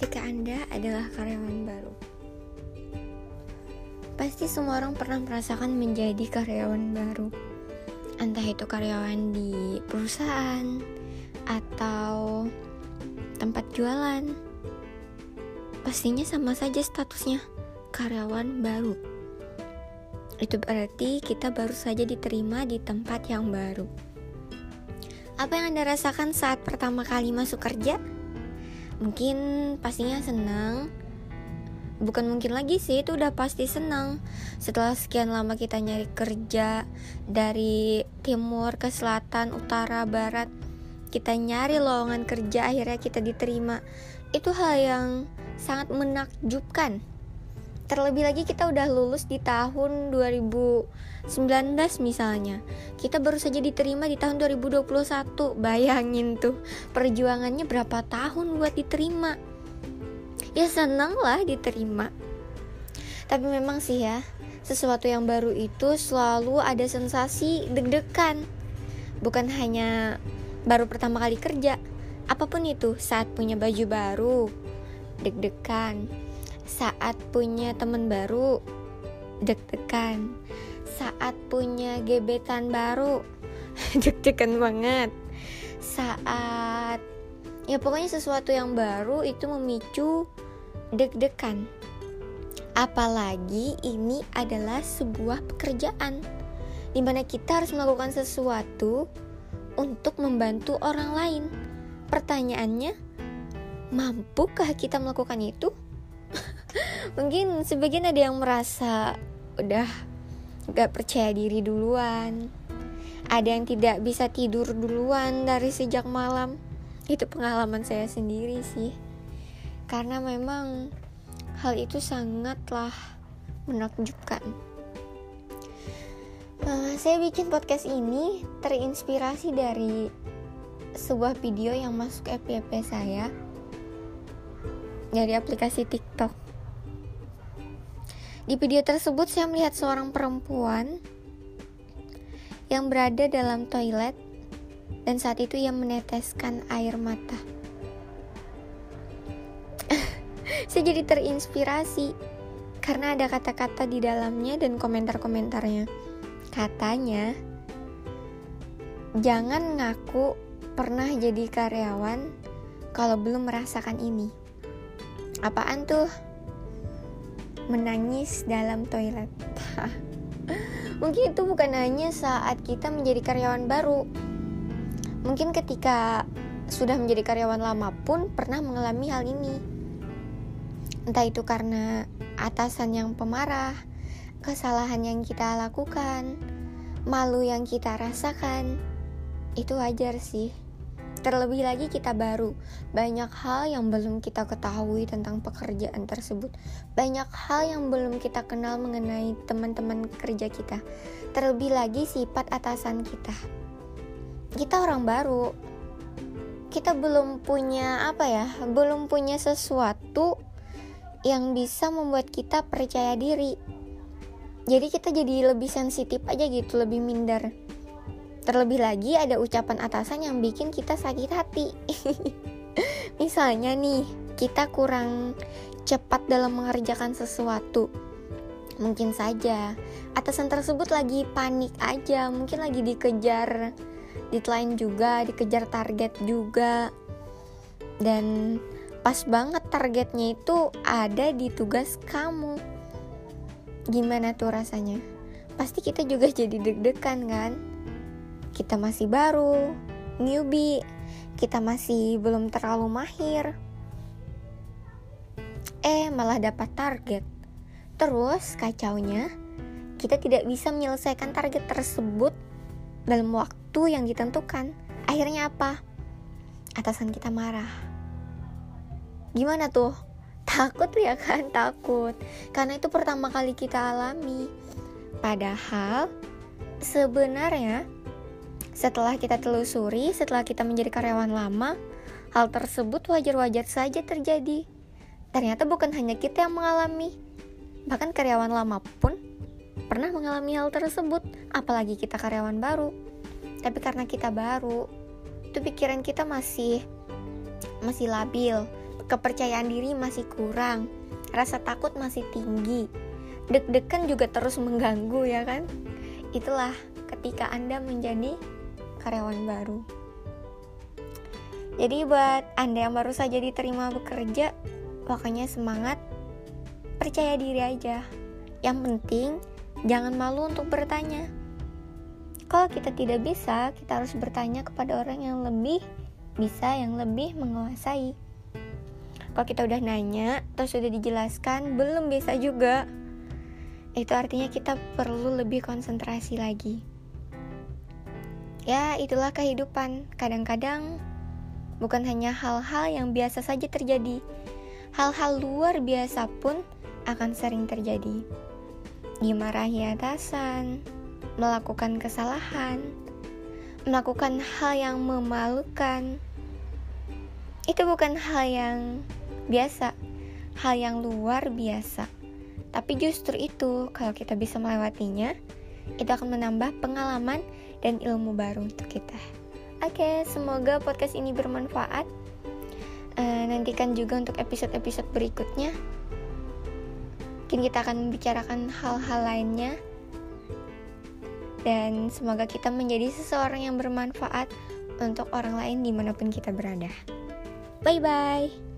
ketika Anda adalah karyawan baru. Pasti semua orang pernah merasakan menjadi karyawan baru. Entah itu karyawan di perusahaan atau tempat jualan. Pastinya sama saja statusnya, karyawan baru. Itu berarti kita baru saja diterima di tempat yang baru. Apa yang Anda rasakan saat pertama kali masuk kerja? Mungkin pastinya senang. Bukan mungkin lagi sih, itu udah pasti senang. Setelah sekian lama kita nyari kerja dari timur ke selatan, utara, barat, kita nyari lowongan kerja, akhirnya kita diterima. Itu hal yang sangat menakjubkan terlebih lagi kita udah lulus di tahun 2019 misalnya. Kita baru saja diterima di tahun 2021 bayangin tuh perjuangannya berapa tahun buat diterima? Ya senang lah diterima. Tapi memang sih ya sesuatu yang baru itu selalu ada sensasi deg-degan. Bukan hanya baru pertama kali kerja apa pun itu saat punya baju baru deg-degan saat punya teman baru deg-degan. Saat punya gebetan baru deg-degan banget. Saat ya pokoknya sesuatu yang baru itu memicu deg-degan. Apalagi ini adalah sebuah pekerjaan di mana kita harus melakukan sesuatu untuk membantu orang lain. Pertanyaannya mampukah kita melakukan itu mungkin sebagian ada yang merasa udah gak percaya diri duluan. Ada yang tidak bisa tidur duluan dari sejak malam. Itu pengalaman saya sendiri sih. Karena memang hal itu sangatlah menakjubkan. Uh, saya bikin podcast ini terinspirasi dari sebuah video yang masuk FYP saya. Dari aplikasi TikTok di video tersebut saya melihat seorang perempuan yang berada dalam toilet dan saat itu ia meneteskan air mata. saya jadi terinspirasi karena ada kata-kata di dalamnya dan komentar-komentarnya. Katanya, jangan ngaku pernah jadi karyawan kalau belum merasakan ini. Apaan tuh? Menangis dalam toilet. Mungkin itu bukan hanya saat kita menjadi karyawan baru. Mungkin ketika sudah menjadi karyawan lama pun pernah mengalami hal ini. Entah itu karena atasan yang pemarah, kesalahan yang kita lakukan, malu yang kita rasakan. Itu wajar sih. Terlebih lagi kita baru, banyak hal yang belum kita ketahui tentang pekerjaan tersebut. Banyak hal yang belum kita kenal mengenai teman-teman kerja kita. Terlebih lagi sifat atasan kita. Kita orang baru. Kita belum punya apa ya? Belum punya sesuatu yang bisa membuat kita percaya diri. Jadi kita jadi lebih sensitif aja gitu, lebih minder Terlebih lagi ada ucapan atasan yang bikin kita sakit hati. Misalnya nih, kita kurang cepat dalam mengerjakan sesuatu. Mungkin saja atasan tersebut lagi panik aja, mungkin lagi dikejar deadline juga, dikejar target juga. Dan pas banget targetnya itu ada di tugas kamu. Gimana tuh rasanya? Pasti kita juga jadi deg-degan kan? Kita masih baru, newbie, kita masih belum terlalu mahir. Eh, malah dapat target. Terus kacaunya, kita tidak bisa menyelesaikan target tersebut dalam waktu yang ditentukan. Akhirnya apa? Atasan kita marah. Gimana tuh? Takut ya kan? Takut. Karena itu pertama kali kita alami. Padahal sebenarnya setelah kita telusuri, setelah kita menjadi karyawan lama, hal tersebut wajar-wajar saja terjadi. Ternyata bukan hanya kita yang mengalami, bahkan karyawan lama pun pernah mengalami hal tersebut, apalagi kita karyawan baru. Tapi karena kita baru, itu pikiran kita masih masih labil, kepercayaan diri masih kurang, rasa takut masih tinggi, deg-degan juga terus mengganggu ya kan? Itulah ketika Anda menjadi karyawan baru. Jadi buat Anda yang baru saja diterima bekerja, pokoknya semangat, percaya diri aja. Yang penting jangan malu untuk bertanya. Kalau kita tidak bisa, kita harus bertanya kepada orang yang lebih bisa, yang lebih menguasai. Kalau kita udah nanya, terus sudah dijelaskan, belum bisa juga. Itu artinya kita perlu lebih konsentrasi lagi. Ya, itulah kehidupan. Kadang-kadang bukan hanya hal-hal yang biasa saja terjadi. Hal-hal luar biasa pun akan sering terjadi. Dimarahi atasan, melakukan kesalahan, melakukan hal yang memalukan. Itu bukan hal yang biasa, hal yang luar biasa. Tapi justru itu, kalau kita bisa melewatinya, itu akan menambah pengalaman dan ilmu baru untuk kita. Oke, semoga podcast ini bermanfaat. Uh, nantikan juga untuk episode-episode berikutnya. Mungkin kita akan membicarakan hal-hal lainnya. Dan semoga kita menjadi seseorang yang bermanfaat untuk orang lain di mana pun kita berada. Bye bye.